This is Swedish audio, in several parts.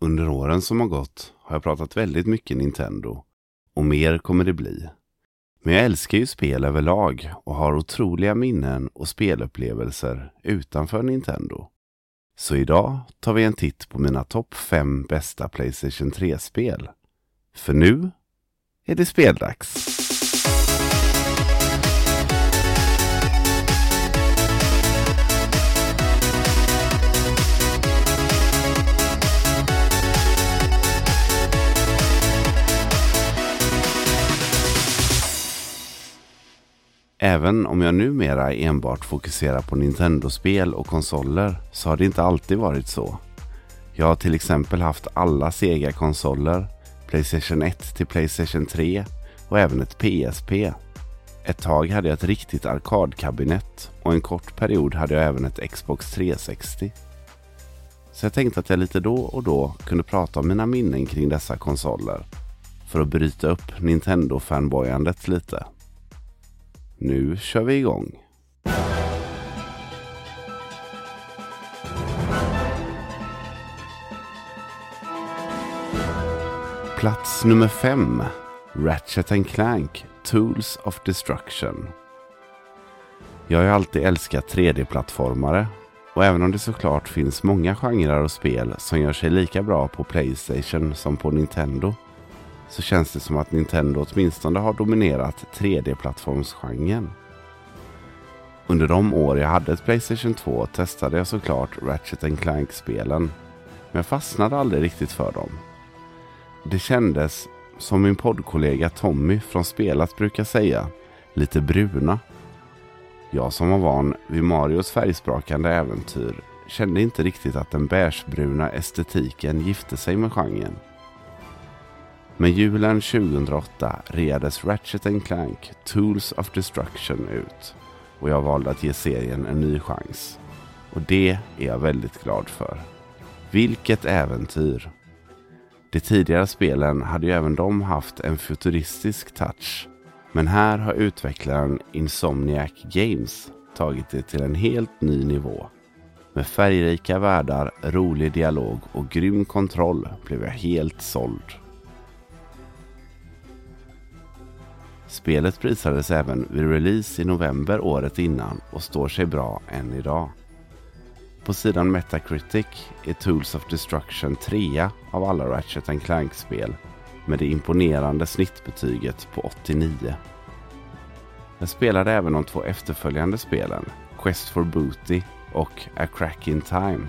Under åren som har gått har jag pratat väldigt mycket Nintendo och mer kommer det bli. Men jag älskar ju spel överlag och har otroliga minnen och spelupplevelser utanför Nintendo. Så idag tar vi en titt på mina topp 5 bästa Playstation 3-spel. För nu är det speldags! Även om jag numera enbart fokuserar på Nintendo-spel och konsoler så har det inte alltid varit så. Jag har till exempel haft alla Sega-konsoler, Playstation 1 till Playstation 3 och även ett PSP. Ett tag hade jag ett riktigt arkadkabinett och en kort period hade jag även ett Xbox 360. Så jag tänkte att jag lite då och då kunde prata om mina minnen kring dessa konsoler för att bryta upp Nintendo-fanboyandet lite. Nu kör vi igång. Plats nummer 5. Ratchet Clank Tools of Destruction. Jag har ju alltid älskat 3D-plattformare och även om det såklart finns många genrer och spel som gör sig lika bra på Playstation som på Nintendo så känns det som att Nintendo åtminstone har dominerat 3D-plattformsgenren. Under de år jag hade ett Playstation 2 testade jag såklart Ratchet Clank-spelen, men jag fastnade aldrig riktigt för dem. Det kändes, som min poddkollega Tommy från Spelat brukar säga, lite bruna. Jag som var van vid Marios färgsprakande äventyr kände inte riktigt att den beigebruna estetiken gifte sig med genren. Men julen 2008 reades Ratchet Clank Tools of Destruction ut och jag valde att ge serien en ny chans. Och det är jag väldigt glad för. Vilket äventyr! De tidigare spelen hade ju även de haft en futuristisk touch. Men här har utvecklaren Insomniac Games tagit det till en helt ny nivå. Med färgrika världar, rolig dialog och grym kontroll blev jag helt såld. Spelet prisades även vid release i november året innan och står sig bra än idag. På sidan Metacritic är Tools of Destruction trea av alla Ratchet Clank-spel med det imponerande snittbetyget på 89. Jag spelade även de två efterföljande spelen, Quest for Booty och A Crack in Time.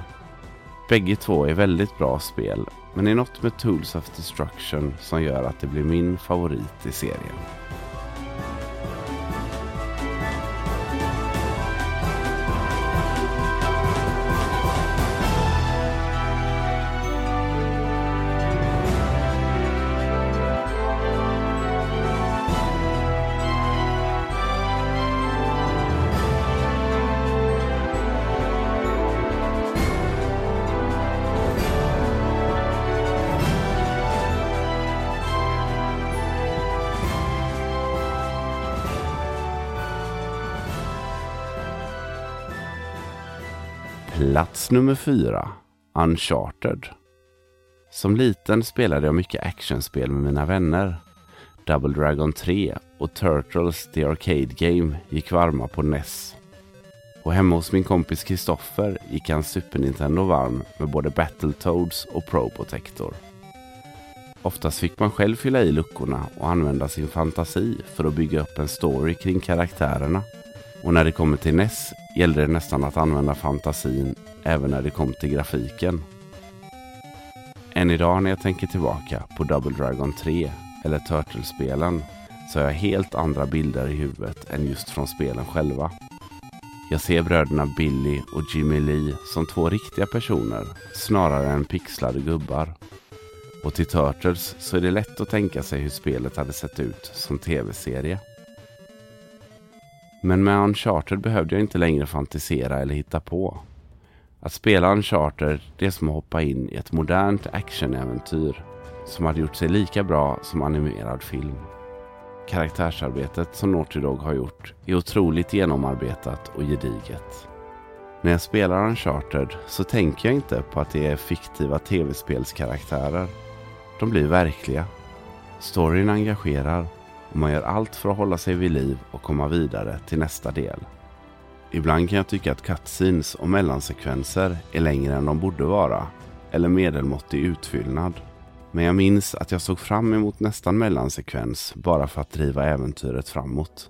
Bägge två är väldigt bra spel, men det är något med Tools of Destruction som gör att det blir min favorit i serien. Plats nummer fyra. Uncharted. Som liten spelade jag mycket actionspel med mina vänner. Double Dragon 3 och Turtles The Arcade Game gick varma på NES. Och hemma hos min kompis Kristoffer gick hans Super Nintendo varm med både Battletoads och Pro Protector. Oftast fick man själv fylla i luckorna och använda sin fantasi för att bygga upp en story kring karaktärerna. Och när det kommer till NES gällde det nästan att använda fantasin även när det kom till grafiken. Än idag när jag tänker tillbaka på Double Dragon 3 eller Turtlespelen, så har jag helt andra bilder i huvudet än just från spelen själva. Jag ser bröderna Billy och Jimmy Lee som två riktiga personer snarare än pixlade gubbar. Och till Turtles så är det lätt att tänka sig hur spelet hade sett ut som tv-serie. Men med Uncharted behövde jag inte längre fantisera eller hitta på. Att spela Uncharted det är som att hoppa in i ett modernt actionäventyr som hade gjort sig lika bra som animerad film. Karaktärsarbetet som Naughty Dog har gjort är otroligt genomarbetat och gediget. När jag spelar Uncharted så tänker jag inte på att det är fiktiva tv-spelskaraktärer. De blir verkliga. Storyn engagerar och man gör allt för att hålla sig vid liv och komma vidare till nästa del. Ibland kan jag tycka att cutscenes och mellansekvenser är längre än de borde vara, eller medelmåttig utfyllnad. Men jag minns att jag såg fram emot nästan mellansekvens bara för att driva äventyret framåt.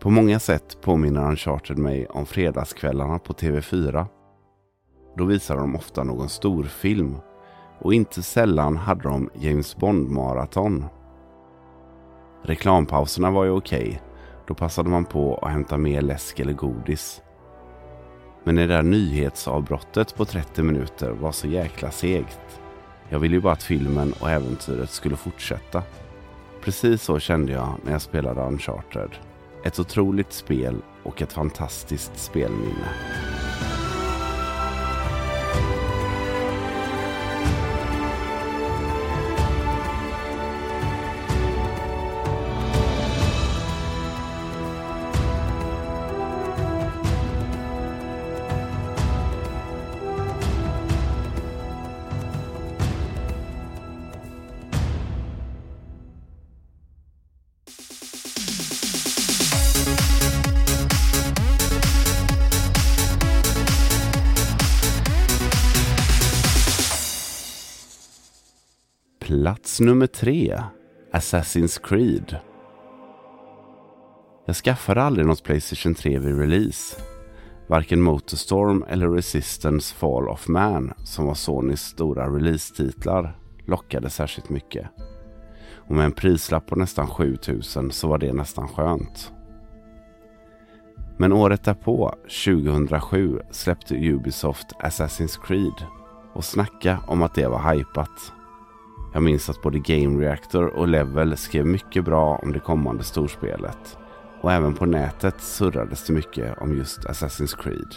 På många sätt påminner Uncharted mig om fredagskvällarna på TV4. Då visade de ofta någon stor film och inte sällan hade de James Bond-maraton. Reklampauserna var ju okej. Okay. Då passade man på att hämta mer läsk eller godis. Men det där nyhetsavbrottet på 30 minuter var så jäkla segt. Jag ville ju bara att filmen och äventyret skulle fortsätta. Precis så kände jag när jag spelade Uncharted. Ett otroligt spel och ett fantastiskt spelminne. Plats nummer tre. Assassin's Creed. Jag skaffade aldrig något Playstation 3 vid release. Varken Motorstorm eller Resistance Fall of Man, som var Sonys stora releasetitlar, lockade särskilt mycket. Och med en prislapp på nästan 7000 så var det nästan skönt. Men året därpå, 2007, släppte Ubisoft Assassin's Creed. Och snacka om att det var hypat. Jag minns att både Game Reactor och Level skrev mycket bra om det kommande storspelet. Och även på nätet surrades det mycket om just Assassin's Creed.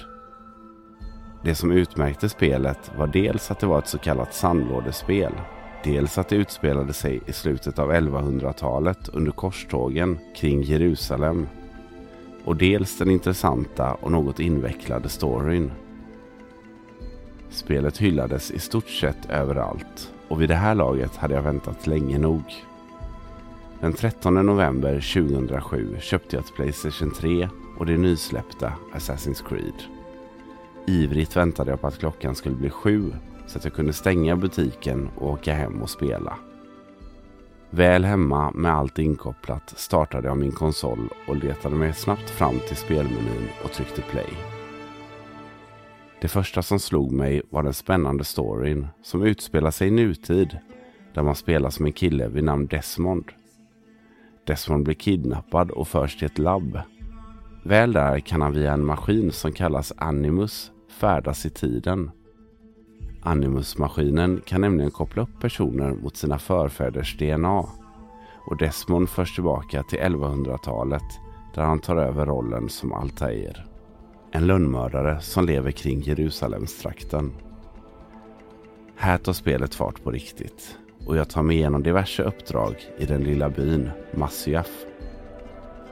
Det som utmärkte spelet var dels att det var ett så kallat sandlådespel. Dels att det utspelade sig i slutet av 1100-talet under korstågen kring Jerusalem. Och dels den intressanta och något invecklade storyn. Spelet hyllades i stort sett överallt och vid det här laget hade jag väntat länge nog. Den 13 november 2007 köpte jag ett Playstation 3 och det nysläppta Assassin's Creed. Ivrigt väntade jag på att klockan skulle bli sju så att jag kunde stänga butiken och åka hem och spela. Väl hemma med allt inkopplat startade jag min konsol och letade mig snabbt fram till spelmenyn och tryckte play. Det första som slog mig var den spännande storyn som utspelar sig i nutid där man spelar som en kille vid namn Desmond. Desmond blir kidnappad och förs till ett labb. Väl där kan han via en maskin som kallas Animus färdas i tiden. Animus-maskinen kan nämligen koppla upp personer mot sina förfäders DNA och Desmond förs tillbaka till 1100-talet där han tar över rollen som Altair. En lönnmördare som lever kring Jerusalemstrakten. Här tar spelet fart på riktigt och jag tar mig igenom diverse uppdrag i den lilla byn Masyaf.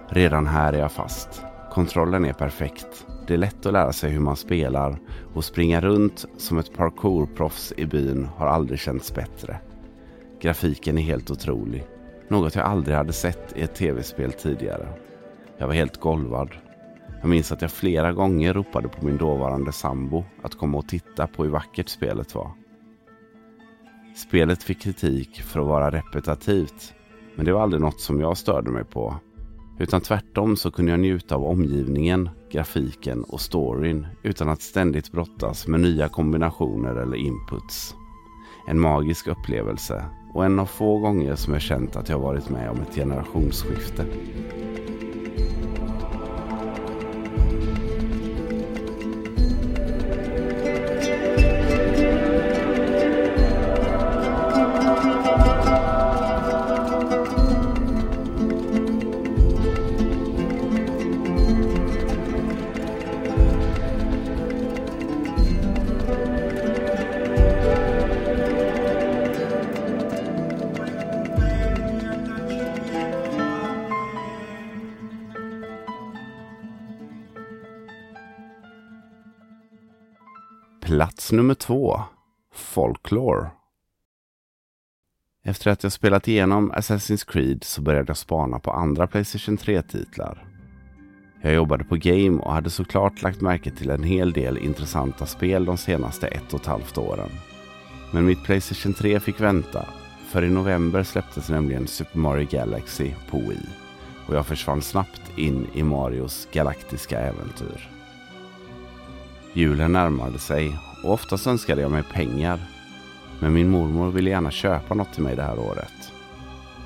Redan här är jag fast. Kontrollen är perfekt. Det är lätt att lära sig hur man spelar och springa runt som ett parkourproffs i byn har aldrig känts bättre. Grafiken är helt otrolig. Något jag aldrig hade sett i ett tv-spel tidigare. Jag var helt golvad jag minns att jag flera gånger ropade på min dåvarande sambo att komma och titta på hur vackert spelet var. Spelet fick kritik för att vara repetitivt, men det var aldrig något som jag störde mig på. Utan tvärtom så kunde jag njuta av omgivningen, grafiken och storyn utan att ständigt brottas med nya kombinationer eller inputs. En magisk upplevelse och en av få gånger som jag känt att jag varit med om ett generationsskifte. Plats nummer två. Folklore. Efter att jag spelat igenom Assassin's Creed så började jag spana på andra Playstation 3-titlar. Jag jobbade på Game och hade såklart lagt märke till en hel del intressanta spel de senaste ett och ett halvt åren. Men mitt Playstation 3 fick vänta, för i november släpptes nämligen Super Mario Galaxy på Wii och jag försvann snabbt in i Marios galaktiska äventyr. Julen närmade sig och oftast önskade jag mig pengar. Men min mormor ville gärna köpa något till mig det här året.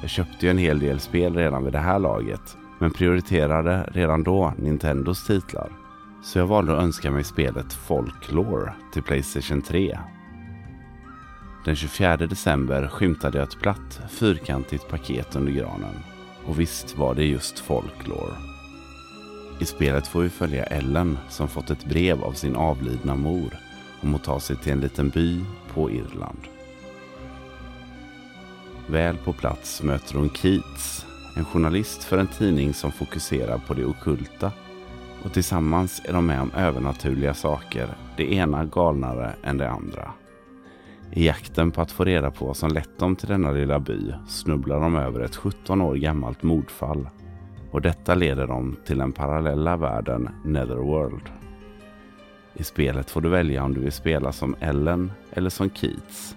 Jag köpte ju en hel del spel redan vid det här laget men prioriterade redan då Nintendos titlar. Så jag valde att önska mig spelet Folklore till Playstation 3. Den 24 december skymtade jag ett platt, fyrkantigt paket under granen. Och visst var det just Folklore. I spelet får vi följa Ellen som fått ett brev av sin avlidna mor om att ta sig till en liten by på Irland. Väl på plats möter hon Keats, en journalist för en tidning som fokuserar på det okulta. Och tillsammans är de med om övernaturliga saker, det ena galnare än det andra. I jakten på att få reda på vad som lett dem till denna lilla by snubblar de över ett 17 år gammalt mordfall. Och detta leder dem till den parallella världen Netherworld. I spelet får du välja om du vill spela som Ellen eller som Keats.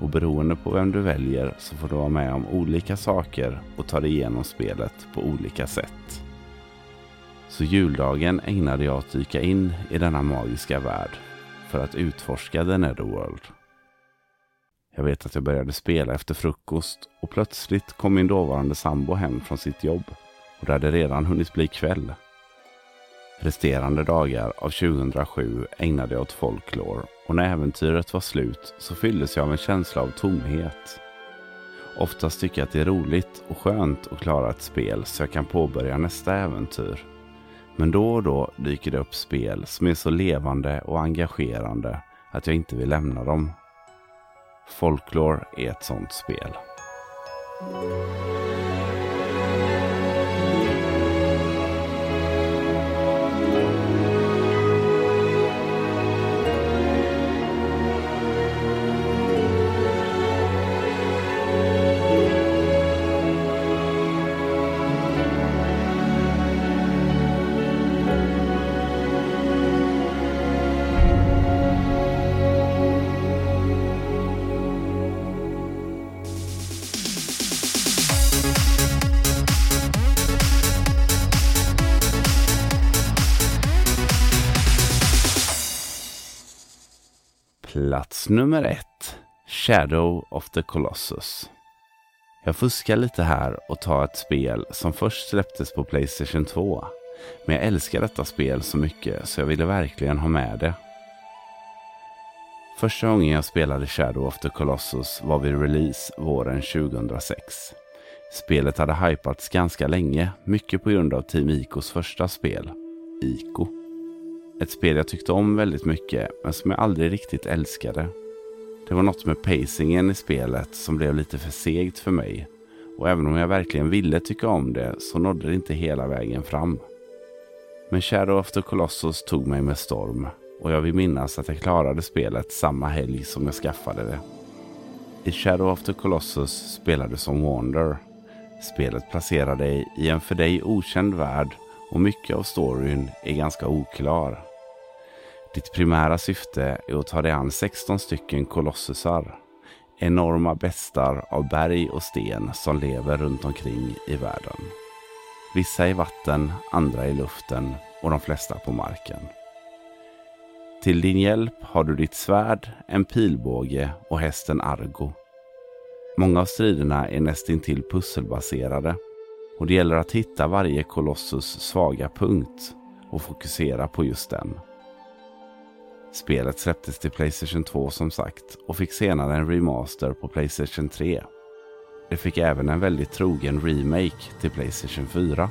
Och beroende på vem du väljer så får du vara med om olika saker och ta dig igenom spelet på olika sätt. Så juldagen ägnade jag att dyka in i denna magiska värld för att utforska The Netherworld. Jag vet att jag började spela efter frukost och plötsligt kom min dåvarande sambo hem från sitt jobb och det hade redan hunnit bli kväll. Resterande dagar av 2007 ägnade jag åt folklore och när äventyret var slut så fylldes jag av en känsla av tomhet. Oftast tycker jag att det är roligt och skönt att klara ett spel så jag kan påbörja nästa äventyr. Men då och då dyker det upp spel som är så levande och engagerande att jag inte vill lämna dem. Folklore är ett sånt spel. Plats nummer ett. Shadow of the Colossus. Jag fuskar lite här och tar ett spel som först släpptes på Playstation 2. Men jag älskar detta spel så mycket så jag ville verkligen ha med det. Första gången jag spelade Shadow of the Colossus var vid release våren 2006. Spelet hade hypats ganska länge, mycket på grund av Team Icos första spel, Ico. Ett spel jag tyckte om väldigt mycket men som jag aldrig riktigt älskade. Det var något med pacingen i spelet som blev lite för segt för mig. Och även om jag verkligen ville tycka om det så nådde det inte hela vägen fram. Men Shadow of the Colossus tog mig med storm och jag vill minnas att jag klarade spelet samma helg som jag skaffade det. I Shadow of the Colossus spelar du som Wander. Spelet placerar dig i en för dig okänd värld och mycket av storyn är ganska oklar. Ditt primära syfte är att ta dig an 16 stycken kolossusar. Enorma bestar av berg och sten som lever runt omkring i världen. Vissa i vatten, andra i luften och de flesta på marken. Till din hjälp har du ditt svärd, en pilbåge och hästen Argo. Många av striderna är nästintill pusselbaserade och det gäller att hitta varje kolossus svaga punkt och fokusera på just den. Spelet släpptes till Playstation 2 som sagt och fick senare en remaster på Playstation 3. Det fick även en väldigt trogen remake till Playstation 4.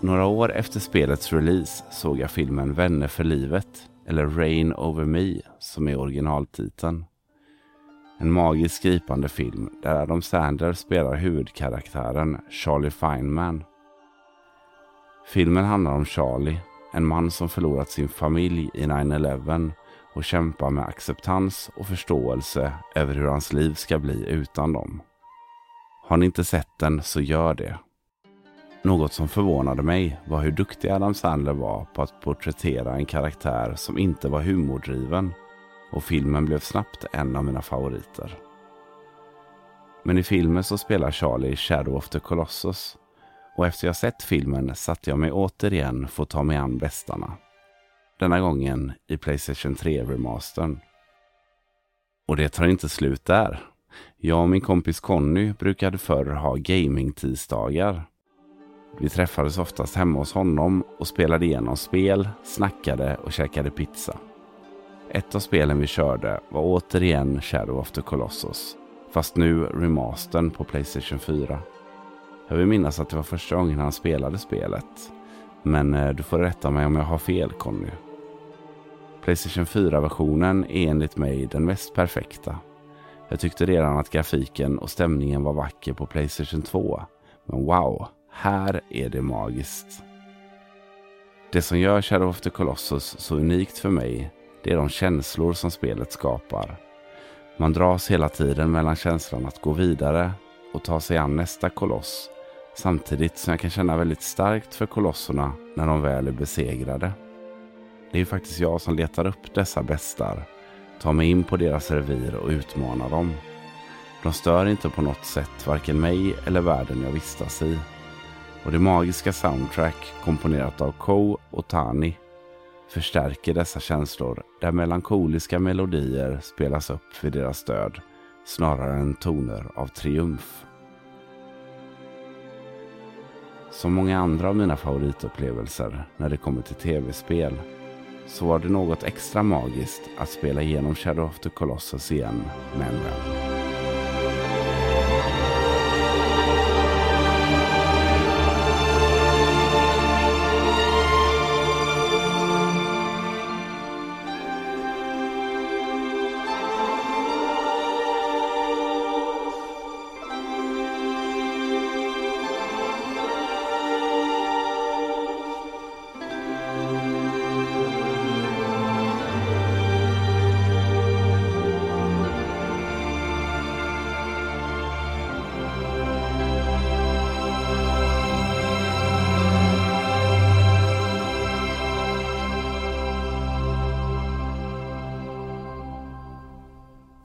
Några år efter spelets release såg jag filmen Vänner för livet, eller Rain over me, som är originaltiteln. En magiskt gripande film där Adam Sandler spelar huvudkaraktären Charlie Feynman. Filmen handlar om Charlie, en man som förlorat sin familj i 9-11 och kämpar med acceptans och förståelse över hur hans liv ska bli utan dem. Har ni inte sett den så gör det. Något som förvånade mig var hur duktig Adam Sandler var på att porträttera en karaktär som inte var humordriven och filmen blev snabbt en av mina favoriter. Men i filmen så spelar Charlie Shadow of the Colossus och efter jag sett filmen satte jag mig återigen för att ta mig an bästarna. Denna gången i Playstation 3-remastern. Och det tar inte slut där. Jag och min kompis Conny brukade förr ha gaming-tisdagar. Vi träffades oftast hemma hos honom och spelade igenom spel, snackade och käkade pizza. Ett av spelen vi körde var återigen Shadow of the Colossus. Fast nu remastern på Playstation 4. Jag vill minnas att det var första gången han spelade spelet. Men eh, du får rätta mig om jag har fel Conny. Playstation 4-versionen är enligt mig den mest perfekta. Jag tyckte redan att grafiken och stämningen var vacker på Playstation 2. Men wow, här är det magiskt. Det som gör Shadow of the Colossus så unikt för mig, det är de känslor som spelet skapar. Man dras hela tiden mellan känslan att gå vidare och ta sig an nästa koloss. Samtidigt som jag kan känna väldigt starkt för kolosserna när de väl är besegrade. Det är ju faktiskt jag som letar upp dessa bästar, tar mig in på deras revir och utmanar dem. De stör inte på något sätt varken mig eller världen jag vistas i. Och det magiska soundtrack komponerat av Ko och Tani förstärker dessa känslor där melankoliska melodier spelas upp vid deras död snarare än toner av triumf. Som många andra av mina favoritupplevelser när det kommer till tv-spel så var det något extra magiskt att spela igenom Shadow of the Colossus igen med en vän.